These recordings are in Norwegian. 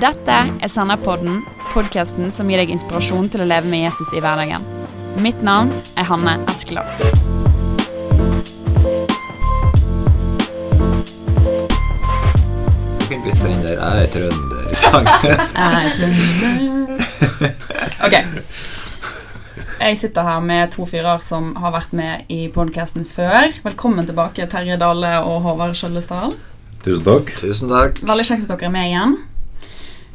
Dette er Senderpodden, podkasten som gir deg inspirasjon til å leve med Jesus i hverdagen. Mitt navn er Hanne kan bytte den der 'Jeg er trønder'-sangen. Ok. Jeg sitter her med to fyrer som har vært med i podkasten før. Velkommen tilbake, Terje Dale og Håvard Skjøllesdal. Tusen takk. Tusen takk. Veldig kjekt at dere er med igjen.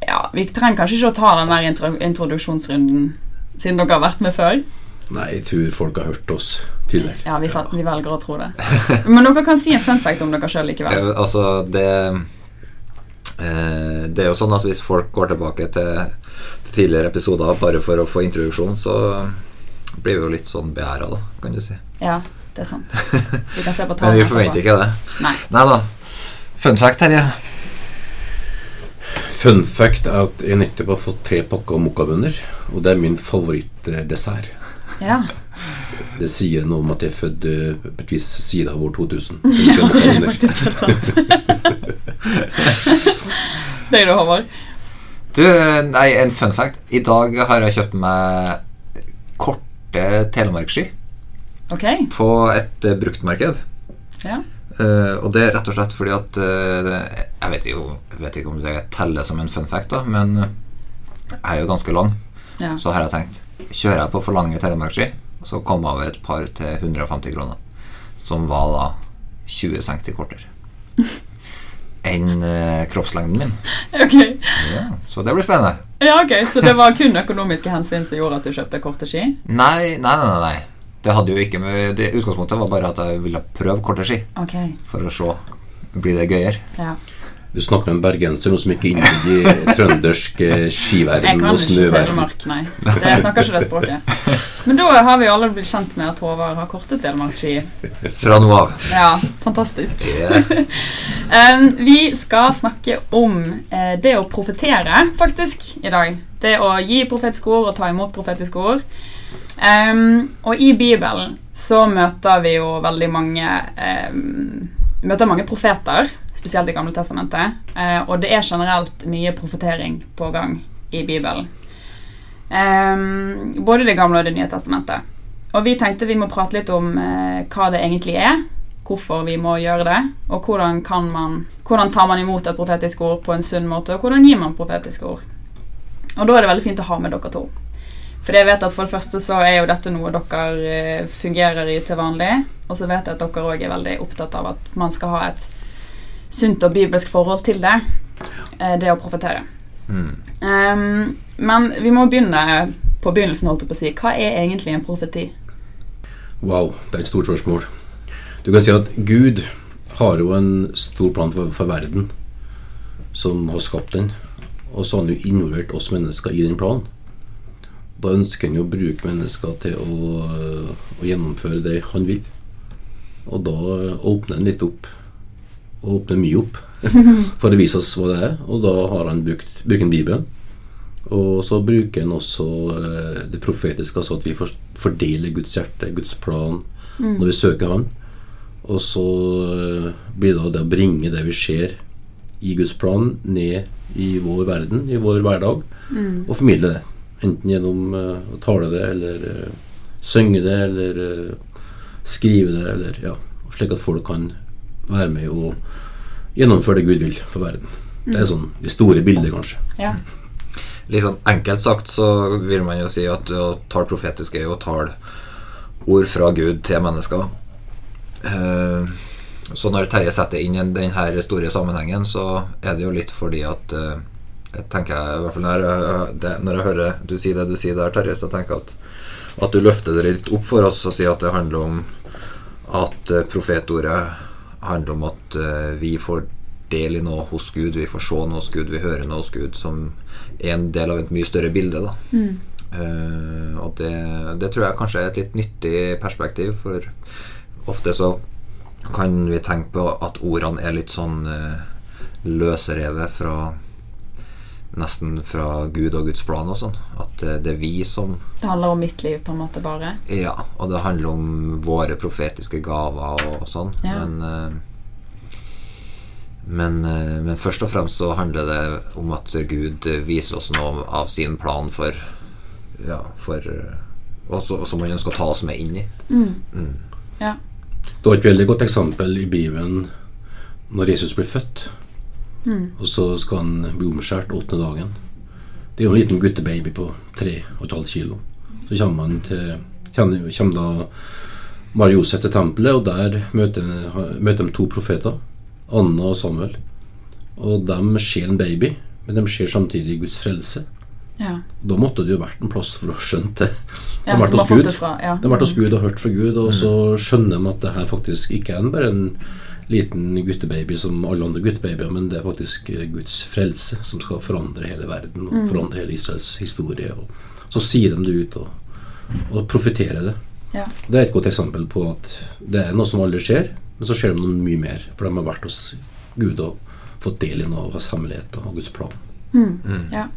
Ja, Vi trenger kanskje ikke å ta den der intro introduksjonsrunden, siden dere har vært med før. Nei, jeg tror folk har hørt oss tidligere. Ja, vi, sa, vi velger å tro det. Men dere kan si en fun fact om dere sjøl likevel. Ja, Altså, det eh, Det er jo sånn at hvis folk går tilbake til, til tidligere episoder bare for å få introduksjon, så blir vi jo litt sånn beæra, da, kan du si. Ja, det er sant. Vi kan se på Men vi forventer ikke det. Nei. Nei da. Fun fact, Terje. Fun fact er at jeg nettopp har fått tre pakker mokkabønner, og det er min favorittdessert. Ja. Det sier noe om at jeg er født eh, på et visst side av år 2000. Ja, det er faktisk helt sant. Deg da, Håvard? Du, nei, en fun fact. I dag har jeg kjøpt meg korte telemarkski Ok. på et eh, bruktmarked. Ja. Eh, og det er rett og slett fordi at uh, Jeg vet jo jeg vet ikke om det teller som en fun fact, da, men eh, jeg er jo ganske lang. ja. Så har jeg tenkt Kjører jeg på for lange telemarkski, så kommer jeg over et par til 150 kroner. Som var da 20 cm kortere enn uh, kroppslengden min. Ok. Ja, så det blir spennende. Ja, ok. Så det var kun økonomiske hensyn som gjorde at du kjøpte korte ski? Nei, nei. nei, nei. Det hadde jo ikke med det Utgangspunktet var bare at jeg ville prøve korte ski. Ok. For å se Blir det gøyere. Ja. Du snakker med en bergenser, noe som ikke er inne i trøndersk eh, Jeg kan og ikke snøverden. telemark, nei. Det, jeg snakker ikke det språket. Men da har vi alle blitt kjent med at Håvard har korte telemarksski. Fra nå av. Ja, fantastisk. Yeah. Um, vi skal snakke om eh, det å profetere, faktisk, i dag. Det å gi profetiske ord og ta imot profetiske ord. Um, og i Bibelen så møter vi jo veldig mange um, Møter mange profeter, spesielt i Gamle Testamentet. eh, og det er generelt mye profetering på gang i Bibelen. Um, både Det gamle og Det nye testamentet. Og vi tenkte vi må prate litt om eh, hva det egentlig er hvorfor vi må gjøre det, og hvordan, kan man, hvordan tar man imot et profetisk ord på en sunn måte, og hvordan gir man profetiske ord. Og da er det veldig fint å ha med dere to. For jeg vet at for det første så er jo dette noe dere eh, fungerer i til vanlig, og så vet jeg at dere òg er veldig opptatt av at man skal ha et sunt og bibelsk forhold til det, eh, det å profetere. Mm. Um, men vi må begynne på begynnelsen, holdt jeg på å si. Hva er egentlig en profeti? Wow, det er et stort spørsmål. Du kan si at Gud har jo en stor plan for, for verden, som har skapt den. Og så har han jo involvert oss mennesker i den planen. Da ønsker han jo å bruke mennesker til å, å gjennomføre det han vil. Og da åpner han litt opp. Og åpner mye opp for å vise oss hva det er. Og da har han brukt, brukt Bibelen. Og så bruker han også eh, det profetiske, altså at vi for- fordeler Guds hjerte, Guds plan, når vi søker Han. Og så eh, blir det det å bringe det vi ser i Guds plan, ned i vår verden, i vår hverdag, og formidle det. Enten gjennom eh, å tale det, eller eh, synge det, eller eh, skrive det, eller ja, slik at folk kan være med og gjennomføre det Gud vil for verden. Det er sånn det store bilder, kanskje. Ja. Litt sånn enkelt sagt så vil man jo si at å tale profetisk er jo å tale ord fra Gud til mennesker. Eh, Så når Terje setter inn i denne store sammenhengen, så er det jo litt fordi at eh, jeg tenker jeg, i hvert fall når jeg, når jeg hører du si det du sier der, Terje, så tenker jeg at, at du løfter det litt opp for oss og sier at det handler om at eh, profetordet handler om at eh, vi får del i noe hos Gud, vi får se noe hos Gud, vi hører noe hos Gud, som er en del av et mye større bilde. da. Eh, og det, det tror jeg kanskje er et litt nyttig perspektiv, for ofte så kan vi tenke på at ordene er litt sånn uh, løsrevet fra Nesten fra Gud og Guds plan og sånn. At eh, det er vi som Det handler om mitt liv, på en måte, bare. Ja, og det handler om våre profetiske gaver og, sånn. Ja. Men, eh, Men, eh, men først og fremst så handler det om at Gud viser oss noe av sin plan for Ja, for og som han ønsker å ta oss med inn i. Ja. Det var et veldig godt eksempel i Bibelen når Jesus blir født. Og så skal han bli omskjært åttende dagen. Det er jo en liten guttebaby på tre og et halvt kilo. Så kommer han til kommer, kommer da Marie Josef til tempelet, og der møter, møter de to profeter. Anna og Samuel. Og de ser en baby, men de ser samtidig Guds frelse. ja. Da måtte det jo vært en plass for å skjønne det. De Ja, har vært hos Gud. det ja. De har vært hos Gud og hørt fra Gud, og så skjønner de at det her faktisk ikke er en bare en liten guttebaby som alle andre guttebabyer, men det er faktisk eh, Guds frelse som skal forandre hele verden og forandre hele Israels historie. Og så sier de det ut og, og profeterer det. Ja. Det er et godt eksempel på at det er noe som aldri skjer, men så skjer det noe mye mer. For de har vært hos Gud og fått del i noe av hans hemmelighet og Guds plan. Ja.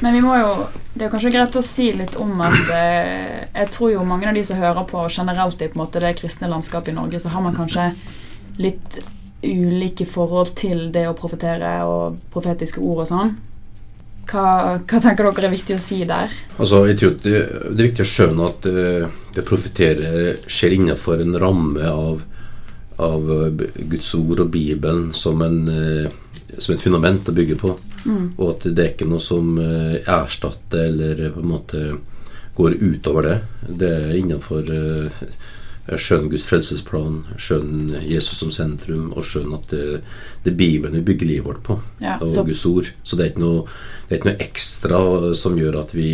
Men vi må jo Det er kanskje greit å si litt om at eh, jeg tror jo mange av de som hører på, generelt i på en måte det kristne landskapet i Norge, så har man kanskje litt ulike forhold til det å profetere og profetiske ord og sånn. Hva, hva tenker dere er viktig å si der? Altså, jeg tror det, det er viktig å skjønne at uh, det profetere skjer innenfor en ramme av, av eh, Guds ord og Bibelen som, en, uh, som et fundament å bygge på. Og at det er ikke noe som uh, erstatter eller på en måte går utover det. Det er innenfor eh, Skjønn Guds frelsesplan, skjønn Jesus som sentrum, og skjønn at det, det Bibelen vi bygger livet vårt på. Ja, og så- Guds ord. Så det er ikke noe, det er ikke noe ekstra som gjør at vi,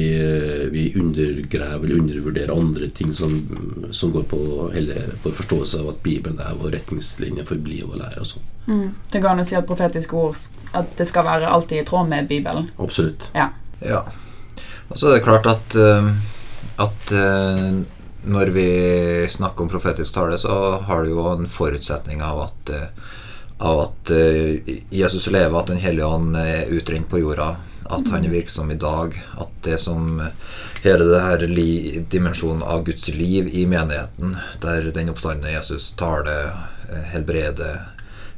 vi undergraver eller undervurderer andre ting som, som går på hele vår forståelse av at Bibelen er vår retningslinje for liv og lære. Og sånn. Det går an å si at profetiske ord At det skal være alltid i tråd med Bibelen. Absolutt. Ja. Ja. Og så er det klart at, eh, at eh, når vi snakker om profetisk tale, så har det jo en forutsetning av at, eh, av at eh, Jesus lever, at Den hellige ånd er utrent på jorda, at han er virksom i dag. At det som hele det her dimensjonen av Guds liv i menigheten, der den oppstandende Jesus taler, eh, helbreder,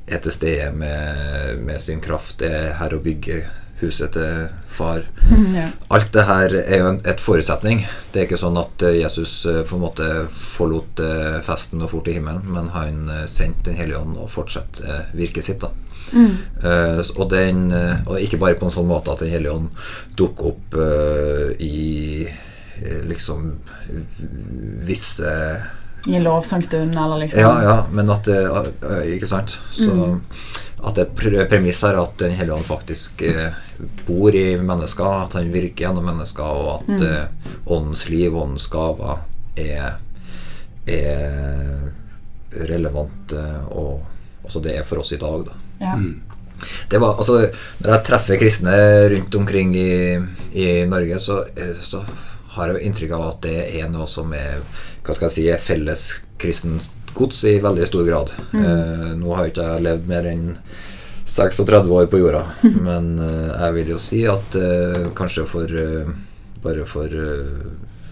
er til stede med, med sin kraft, er her å bygge huset til far. ja. Alt det her er jo en et forutsetning. Det er ikke sånn at eh, Jesus eh, på en måte forlot eh, festen og for til himmelen, men han sendte Den hellige ånd og fortsetter eh, virket sitt. da. Mm. Uh, og, den, og ikke bare på en sånn måte at Den hellige ånd dukker opp uh, i liksom visse I en lovsangstund, eller liksom ja, ja, men at uh, Ikke sant? Så at et premiss er at Den hellige ånd faktisk eh, bor i mennesker, at han virker gjennom mennesker, og at eh, åndens liv, åndens gaver, er, er relevant, eh, og også det er for oss i dag, da. Ja. Det var, altså, når jeg treffer kristne rundt omkring i, i Norge, så, så har jeg jo inntrykk av at det er noe som er hva skal jeg si, felles kristent gods i veldig stor grad. Eh, nå har jeg ikke jeg levd mer enn 36 år på jorda, men eh, jeg vil jo si at eh, kanskje for eh, Bare for eh,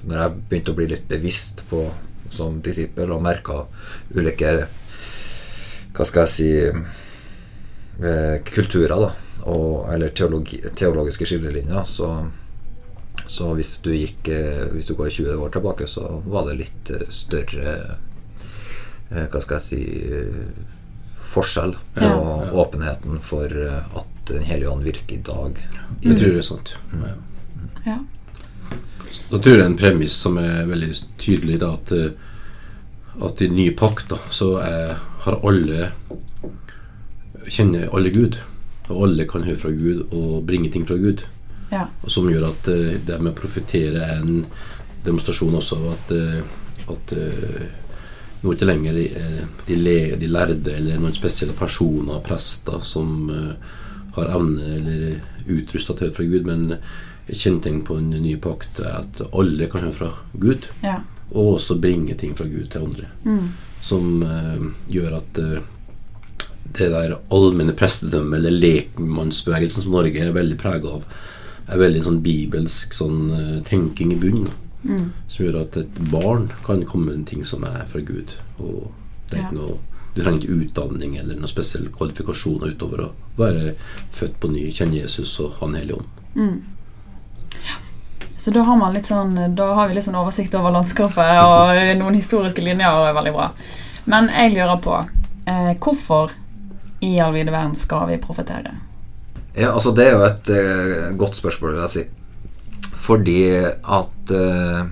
Når jeg begynte å bli litt bevisst på som disippel og merka ulike Hva skal jeg si eh, kulturer, da, og, eller teologi, teologiske skillelinjer, så, så hvis du gikk Hvis du går 20 år tilbake, så var det litt større Hva skal jeg si eh, forskjell på Ja. åpenheten for eh, at Den hellige ånd virker i dag. Jeg tror det er sant. Ja. Ja. Da tror jeg en premiss som er veldig tydelig, da, at, eh, at i ny pakt da, så er, har alle kjenner alle Gud. Og alle kan høre fra Gud og bringe ting fra Gud. Ja. Og som gjør at eh, det med å profetere er en demonstrasjon også at, eh, at eh, nå er ikke lenger eh, de, le, de lærde eller noen spesielle personer, prester, som eh, har evne eller utrusta til fra Gud, men et kjennetegn på en ny pakt er at alle kan høre fra Gud, ja. og også bringe ting fra Gud til andre. Som eh, gjør at det der allmenne prestedømmet, eller lekmannsbevegelsen som Norge er veldig prega av, er veldig sånn bibelsk sånn tenking i bunnen. Som gjør at et barn kan komme med en ting som er fra Gud. Og det er Ja. ikke noe Du trenger ikke utdanning eller noen spesielle kvalifikasjoner utover å være født på ny, kjenne Jesus og ha Den hellige ånd. Så da har, man litt sånn, da har vi litt sånn oversikt over landskapet, og noen historiske linjer er veldig bra. Men jeg lurer på eh, hvorfor i all vide verden skal vi profetere? Ja, altså Det er jo et eh, godt spørsmål, vil jeg si. Fordi at uh,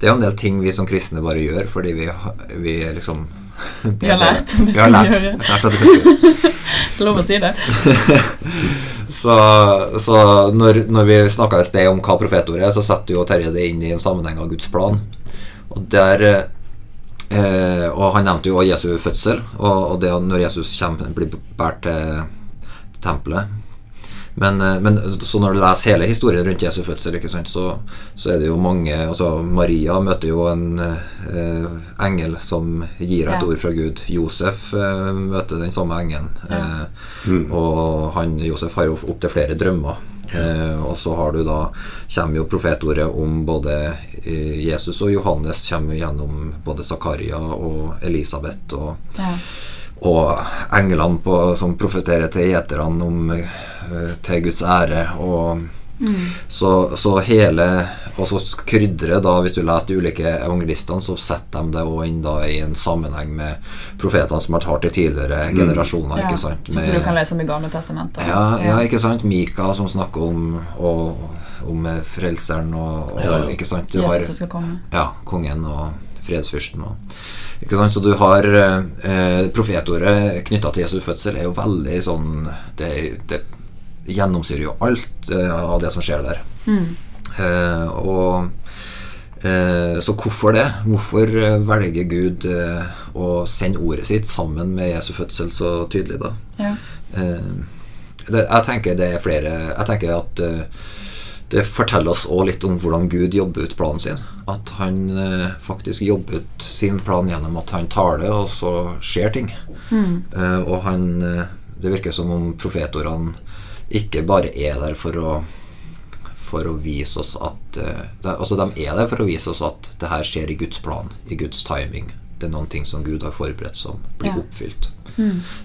det er jo en del ting vi som kristne bare gjør fordi vi, vi liksom Vi har lært det Vi har lært, gjøre. lært at det skal lov å si det. Så, så når, når vi snakka i sted om hva profetordet er, så setter jo Terje det inn i en sammenheng av Guds plan. Og der eh, Og han nevnte jo Jesu fødsel, og, og det når Jesus kommer, blir båret til tempelet. Men, eh, men så når du leser hele historien rundt Jesu fødsel, ikke sant, så, så er det jo mange altså Maria møter jo en eh, engel som gir henne et Ja. ord fra Gud. Josef eh, møter den samme engelen. Ja. Eh, og han, Josef har jo opptil flere drømmer. Eh, og så har du da kommer jo profetordet om både eh, Jesus og Johannes kommer gjennom både Zakaria og Elisabeth og, Ja. Og englene på, som profeterer til gjeterne om eh, til Guds ære. Og så, så hele Og så krydrer da, hvis du leser de ulike evangelistene, så setter de det også inn da i en sammenheng med profetene som har talt i tidligere generasjoner. Ja. ikke sant? Som Med- du kan lese om i Gamle testamentet. ja, ja, ikke sant? Mika som snakker om, og, om frelseren og, og Ja, ja. ikke sant? Du har Jesus som skal komme. ja, kongen og fredsfyrsten og? Så du har eh, Profetordet knytta til Jesu fødsel er jo veldig sånn Det, det gjennomsyrer jo alt eh, av det som skjer der. Eh, og eh, Så hvorfor det? Hvorfor eh, velger Gud eh, å sende ordet sitt sammen med Jesu fødsel så tydelig, da? Ja. Det, jeg tenker det er flere Jeg tenker at det forteller oss også litt om hvordan Gud jobber ut planen sin. At han eh, faktisk jobber ut sin plan gjennom at han taler, og så skjer ting. Eh, og han eh, Det virker som om profetordene ikke bare er der for å for å vise oss at eh, det, Altså, de er der for å vise oss at det her skjer i Guds plan, i Guds timing. Det er noen ting som Gud har forberedt, som blir Ja. oppfylt.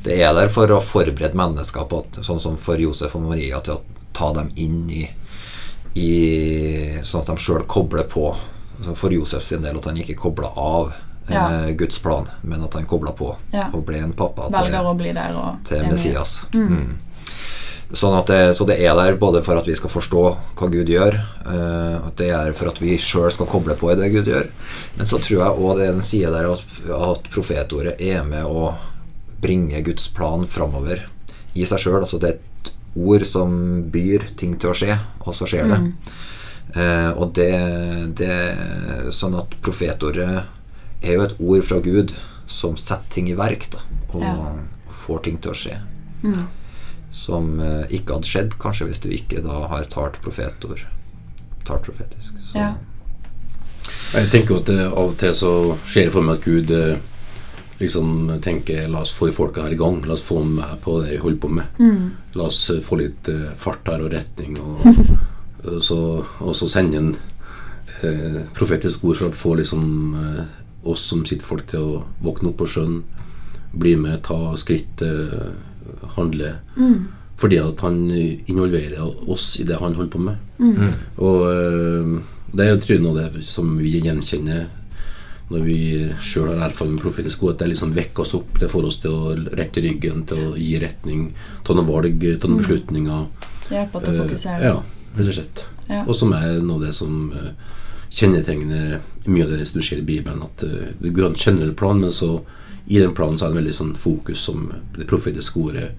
Det er der for å forberede mennesker på sånn som for Josef og Maria, til å ta dem inn i, i Sånn at de sjøl kobler på. For Josef sin del at han ikke kobla av Ja. eh, Guds plan, men at han kobla på Ja. og ble en pappa til er Messias. Mm. Sånn at det, så det er der både for at vi skal forstå hva Gud gjør, eh, at det er for at vi sjøl skal koble på i det Gud gjør. Men så tror jeg òg det er en side der at, at profetordet er med å bringe Guds plan framover i seg sjøl. Altså det er et ord som byr ting til å skje, og så skjer det. Eh, og det, det Sånn at profetordet er jo et ord fra Gud som setter ting i verk, da, og, Ja. får ting til å skje. Som eh, ikke hadde skjedd, kanskje, hvis du ikke da har talt profetord. Talt profetisk. Så, Ja. Jeg tenker jo at det, av og til så skjer det for meg at Gud eh, liksom tenker La oss få de folka her i gang. La oss få dem med på det vi holder på med. La oss eh, få litt uh, fart her og retning. Og, og, så, og så sende en uh, profetisk ord for å få liksom uh, oss som sitter folk til å våkne opp på sjøen, bli med, ta skritt, handle. Fordi at han involverer oss i det han holder på med. Og eh, det er jo tror jeg noe av det som vi gjenkjenner når vi sjøl har erfaring med profetisk ord, at det liksom vekker oss opp. Det får oss til å rette ryggen, til å gi retning, ta noen valg, ta noen beslutninger. Hjelpe til å Eh, fokusere. Ja, rett og slett. Ja. Og som er noe av det som eh, kjennetegner mye av det som skjer i Bibelen. At eh, det går an generell plan, men så i den planen så er det veldig sånn fokus som det profetiske ordet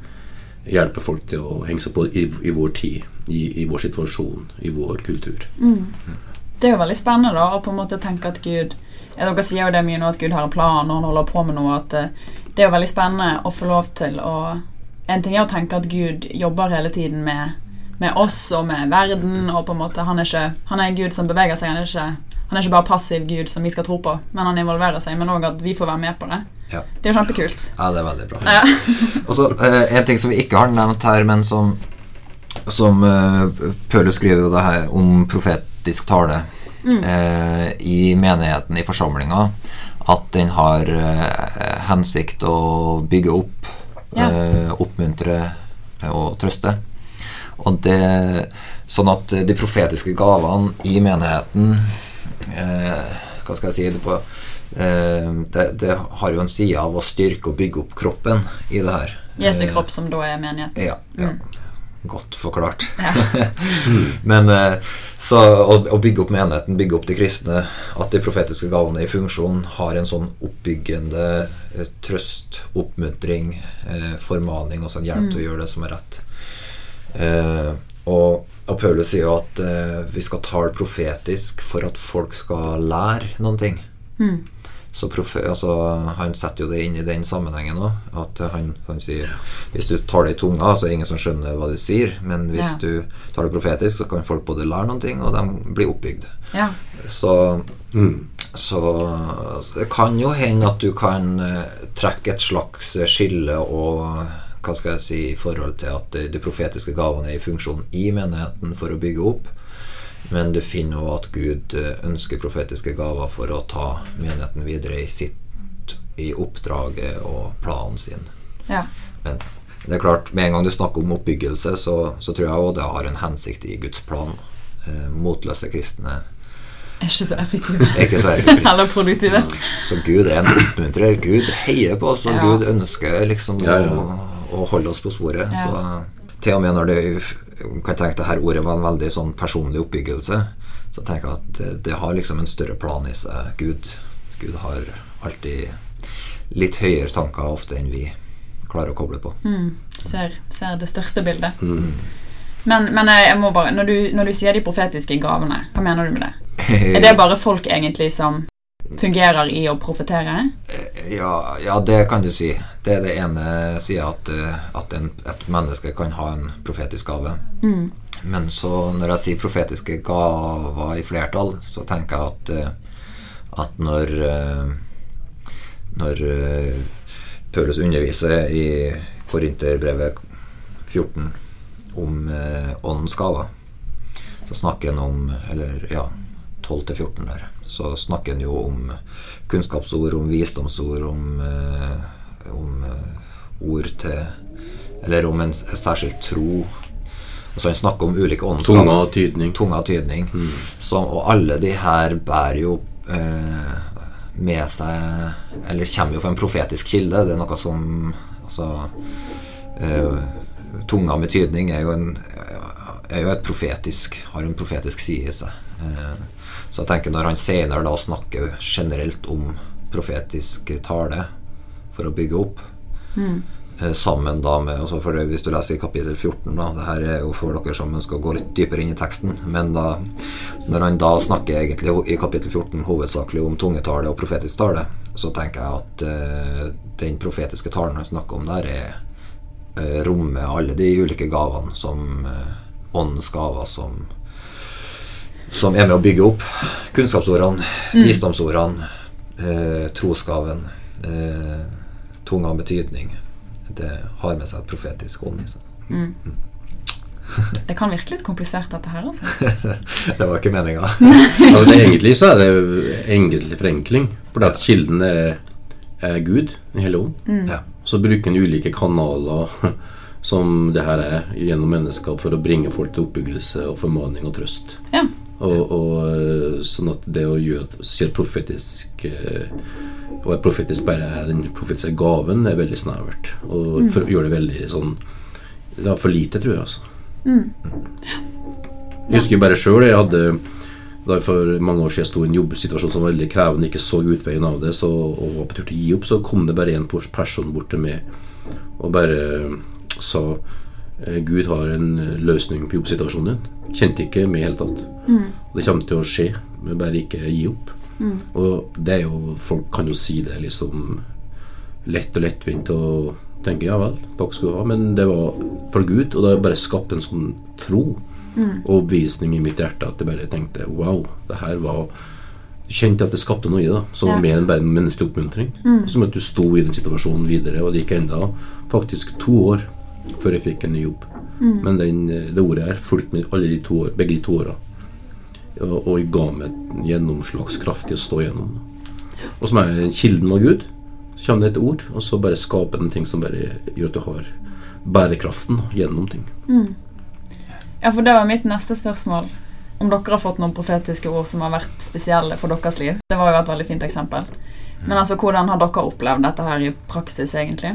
hjelper folk til å henge seg på i, i vår tid, i, i vår situasjon, i vår kultur. Det er jo veldig spennende da, å på en måte tenke at Gud ja, Dere sier jo det mye nå at Gud har en plan, og han holder på med noe. at eh, Det er jo veldig spennende å få lov til å En ting er å tenke at Gud jobber hele tiden med, med oss og med verden, og på en måte han er ikke Han er en Gud som beveger seg. Han er ikke, han er ikke bare passiv Gud som vi skal tro på, men han involverer seg, men òg at vi får være med på det. Ja. Det er jo kjempekult. Ja, det er veldig bra. Ja. Og så eh, En ting som vi ikke har nevnt her, men som Som eh, Pøle skriver jo det her om profetisk tale eh, i menigheten, i forsamlinga. at den har eh, hensikt å bygge opp, Ja. eh, oppmuntre eh, og trøste. Og det, sånn at de profetiske gavene i menigheten eh, Hva skal jeg si det på eh, det, det har jo en side av å styrke og bygge opp kroppen i det her. Jesu kropp, som da er menigheten. ja, ja. Godt forklart. Ja. Men eh, så å, bygge opp menigheten, bygge opp de kristne, at de profetiske gavene i funksjon har en sånn oppbyggende eh, trøst, oppmuntring, eh, formaning og sånn hjelp til å gjøre det som er rett. Eh, og, og Paulus sier jo at vi skal tale profetisk for at folk skal lære noen ting. Mm. Så profe, altså, Han setter jo det inn i den sammenhengen òg. At han, han sier hvis du tar det i tunga, så er det ingen som skjønner hva du sier. Men hvis Ja. du tar det profetisk, så kan folk både lære noen ting, og de blir oppbygd. Ja. Så, Mm. så det kan jo hende at du kan eh, trekke et slags skille og hva skal jeg si i forhold til at de, de profetiske gavene er i funksjon i menigheten for å bygge opp. Men du finner jo at Gud eh, ønsker profetiske gaver for å ta menigheten videre i sitt i oppdraget og planen sin. ja. Men det er klart, med en gang du snakker om oppbyggelse, så, så tror jeg også det har en hensikt i Guds plan. Eh, motløse kristne Er ikke så effektive. ikke så effektive. Eller produktive. Så Gud er en oppmuntrer. Gud heier på oss, og Ja. Gud ønsker liksom Ja, ja. Å, å holde oss på sporet. Ja. Så til og med når det kan tenke det her ordet var en veldig sånn personlig oppbyggelse, så tenker jeg at det, det har liksom en større plan i seg. Gud, Gud har alltid litt høyere tanker ofte enn vi klarer å koble på. Mm. Ser, ser det største bildet. Men, men jeg, jeg må bare når du, når du sier de profetiske gavene, hva mener du med det? Er det bare folk egentlig som fungerer i å profetere? Ja, ja, det kan du si. Det er det ene sida at, eh, at en, et menneske kan ha en profetisk gave. Mm. Men så når jeg sier profetiske gaver i flertall, så tenker jeg at, eh, at når eh, Når Paulus underviser i Korinterbrevet 14 om åndens gaver, så snakker han om Eller ja, 12-14 der. Så snakker han jo om kunnskapsord, om visdomsord, om, eh, om eh, ord til Eller om en særskilt tro. Så han snakker om ulike åndsgaver. Tunga og tydning. Tunga og tydning. Så, og alle de her bærer jo eh, med seg Eller kommer jo fra en profetisk kilde. Det er noe som Altså eh, Tunga med tydning er jo en er jo et profetisk Har en profetisk side i seg. Eh, så jeg tenker når han senere da snakker generelt om profetisk tale for å bygge opp mm. sammen da med altså for Hvis du leser i kapittel 14 da, det her er jo for dere som ønsker å gå litt dypere inn i teksten Men da, når han da snakker egentlig i kapittel 14 hovedsakelig om tungetale og profetisk tale, så tenker jeg at eh, den profetiske talen han snakker om der, er eh, rommer alle de ulike gavene som eh, åndens gaver som som er med å bygge opp kunnskapsordene, visdomsordene, eh, trosgaven, eh, tunga betydning. Det har med seg et profetisk ånd i seg. Det kan virke litt komplisert, dette her. altså. det var ikke meninga. Altså, egentlig så er det egentlig forenkling. Fordi at kilden er, er Gud, Den hellige ånd. Ja. Så bruker en ulike kanaler som det her er, gjennom mennesker for å bringe folk til oppbyggelse og formaning og trøst. Ja. Og, og eh, sånn at det å gjøre si at profetisk eh, Og at profetisk bare er den profetiske gaven, er veldig snevert. Og for, gjør det veldig sånn Ja, for lite, tror jeg, altså. Jeg husker bare sjøl jeg hadde da for mange år siden sto i en jobbsituasjon som var veldig krevende, ikke så utveien av det, så, og var på tur til å gi opp, så kom det bare en person bort til meg og bare sa eh, Gud har en eh, løsning på jobbsituasjonen din. Kjente ikke med i hele tatt. Det kommer til å skje, men bare ikke gi opp. Og det er jo Folk kan jo si det liksom lett og lettvint og tenke ja vel, takk skal du ha, men det var for Gud, og det har bare skapt en sånn tro og overbevisning i mitt hjerte at jeg bare tenkte wow, det her var kjente at det skapte noe i det, som var Ja. mer enn bare en menneskelig oppmuntring. Som at du sto i den situasjonen videre, og det gikk enda faktisk to år før jeg fikk en ny jobb. Men den, det ordet her fulgte meg alle de to begge de to åra. Og, og ga meg en gjennomslagskraft til å stå gjennom. og som er kilden av Gud. Så kommer det et ord, og så bare skaper den ting som bare gjør at du har bærekraften gjennom ting. Ja, for det var mitt neste spørsmål. Om dere har fått noen profetiske ord som har vært spesielle for deres liv. Det var jo et veldig fint eksempel. Men altså, hvordan har dere opplevd dette her i praksis, egentlig?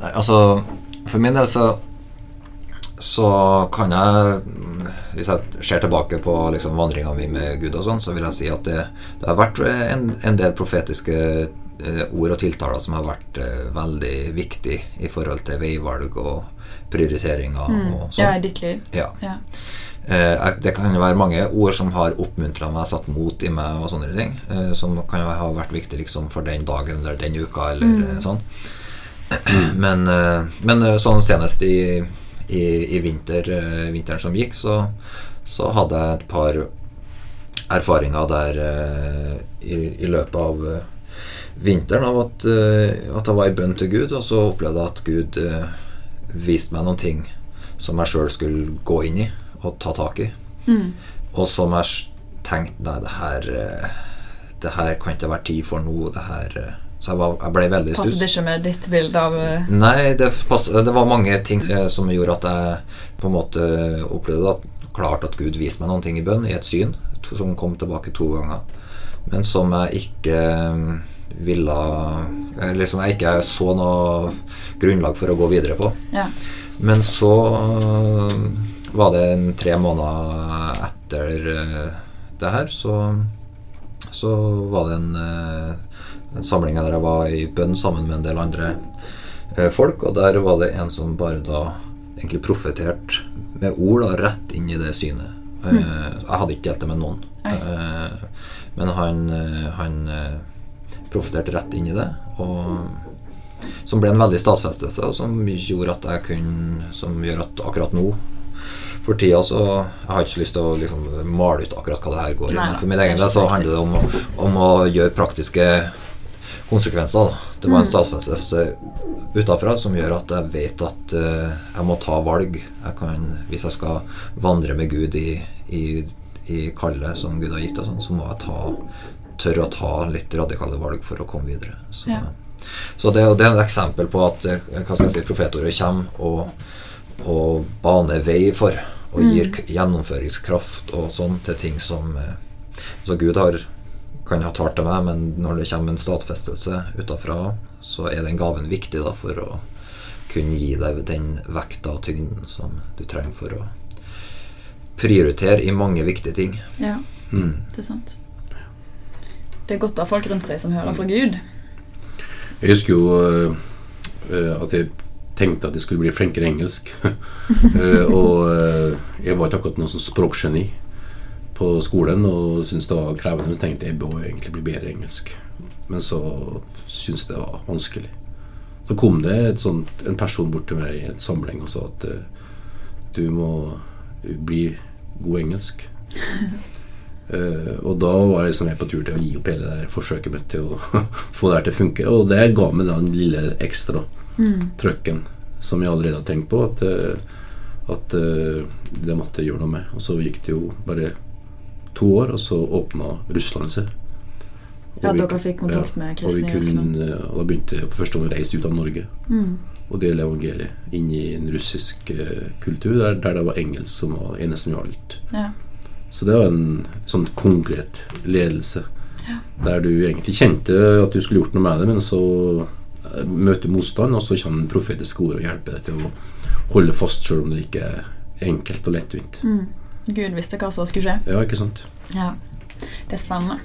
Nei, altså For min del så Så kan jeg Hvis jeg ser tilbake på liksom vandringa mi med Gud og sånn, så vil jeg si at det, det har vært en, en del profetiske eh, ord og tiltaler som har vært eh, veldig viktig i forhold til veivalg og prioriteringer og sånn. Ja, i ditt liv. Ja. Ja. Eh, det kan jo være mange ord som har oppmuntra meg, satt mot i meg og sånne ting. Eh, som kan ha vært viktig liksom for den dagen eller den uka eller mm. sånn. Men, eh, men eh, sånn senest i, i, i vinter, eh, vinteren som gikk, så, så hadde jeg et par erfaringer der i, i løpet av vinteren av at, at jeg var i bønn til Gud, og så opplevde jeg at Gud viste meg noen ting som jeg sjøl skulle gå inn i og ta tak i. Mm. Og som jeg tenkte Nei, det her Det her kan ikke være tid for nå. Det her. Så jeg, var, jeg ble veldig stuss. Passet det ikke med ditt bilde av eh, Nei, det, pass, det var mange ting eh, som gjorde at jeg på en måte opplevde at klart at Gud viste meg noen ting i bønn, i et syn, som kom tilbake to ganger. Men som jeg ikke eh, ville Eller som jeg ikke så noe grunnlag for å gå videre på. Ja. Men så var det en tre måneder etter det her, så, så var det en, en samling der jeg var i bønn sammen med en del andre øh, folk, og der var det en som bare da egentlig profeterte med ord da, rett inn i det synet. Eh, jeg hadde ikke delt det med noen. Oi. Eh, men han, han profeterte rett inn i det, og som ble en veldig statsfestelse, og som gjorde at jeg kunne Som gjør at akkurat nå for tida så Jeg har ikke lyst til å liksom male ut akkurat hva det her går i, men for min egen del så så handler det om, om å gjøre praktiske konsekvenser. Da. Det var en Mm. statsfestelse utafra som gjør at jeg vet at uh, jeg må ta valg. Jeg kan, hvis jeg skal vandre med Gud i, i, i kallet som Gud har gitt, og sånn, så må jeg ta, tørre å ta litt radikale valg for å komme videre. Så, Ja. så det, det er et eksempel på at eh, si, profetordet kommer og, og baner vei for og gir k- gjennomføringskraft og sånn til ting som eh, Så Gud har, kan ha talt til meg, men når det kommer en stadfestelse utafra, så er den gaven viktig da for å kunne gi deg den vekta og tyngden som du trenger for å prioritere i mange viktige ting. ja, Mm. det er sant. Det er godt å ha folk rundt seg som hører fra Gud. Jeg husker jo eh, eh, at jeg tenkte at jeg skulle bli flinkere i engelsk. Eh, og eh, jeg var ikke akkurat noen sånn språkgeni på skolen og syntes det var krevende. Men tenkte jeg bør egentlig bli bedre i engelsk. Men så syntes jeg det var vanskelig. Så kom det et sånt, en person bort til meg i en samling og sa at eh, du må bli god engelsk. Uh, og da var jeg liksom helt på tur til å gi opp hele det der forsøket mitt til å få det her til å funke. Og det ga meg den lille ekstra Mm. trøkken som jeg allerede hadde tenkt på at, eh, at uh, det måtte jeg gjøre noe med. Og så gikk det jo bare to år, og så åpna Russland seg. Og Ja, vi- dere fikk kontakt med og vi kristne i Russland. og da begynte for første gang å reise ut av Norge Mm. og dele evangeliet inn i en russisk eh, kultur der, der det var engelsk som var eneste som gjaldt. Ja. Så det var en sånn konkret ledelse. Ja. Der du egentlig kjente at du skulle gjort noe med det, men så eh, møter motstand, og så kommer profetiske ord og hjelper deg til å holde fast, selv om det ikke er enkelt og lettvint. Mm. Gud visste hva som skulle skje. Ja, ikke sant? Ja. Det er spennende.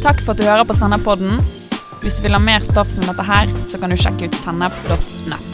Takk for at du hører på Sennepodden. Hvis du vil ha mer stoff som dette her, så kan du sjekke ut sennep.nett.